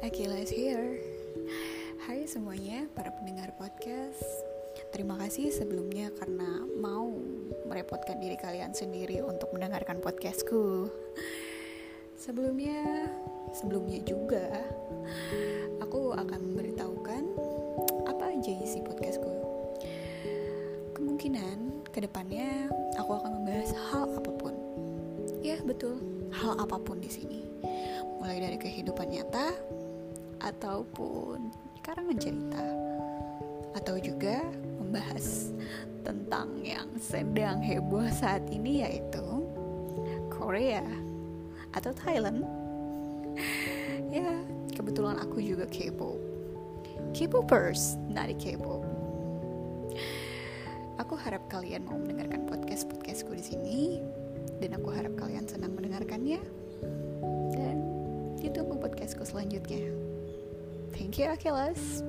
Akilas here. Hai semuanya para pendengar podcast. Terima kasih sebelumnya karena mau merepotkan diri kalian sendiri untuk mendengarkan podcastku. Sebelumnya, sebelumnya juga Aku akan memberitahukan apa aja isi podcastku. Kemungkinan ke depannya aku akan membahas hal apa pun. Ya betul, hal apa pun di sini mulai dari kehidupan nyata ataupun karangan cerita atau juga membahas tentang yang sedang heboh saat ini yaitu Korea atau Thailand. Ya kebetulan aku juga K-pop. K-popers dari K-pop. Aku harap kalian mau mendengarkan podcast podcastku di sini dan aku harap kalian senang mendengarkannya ditunggu podcastku selanjutnya. Thank you, Achilles.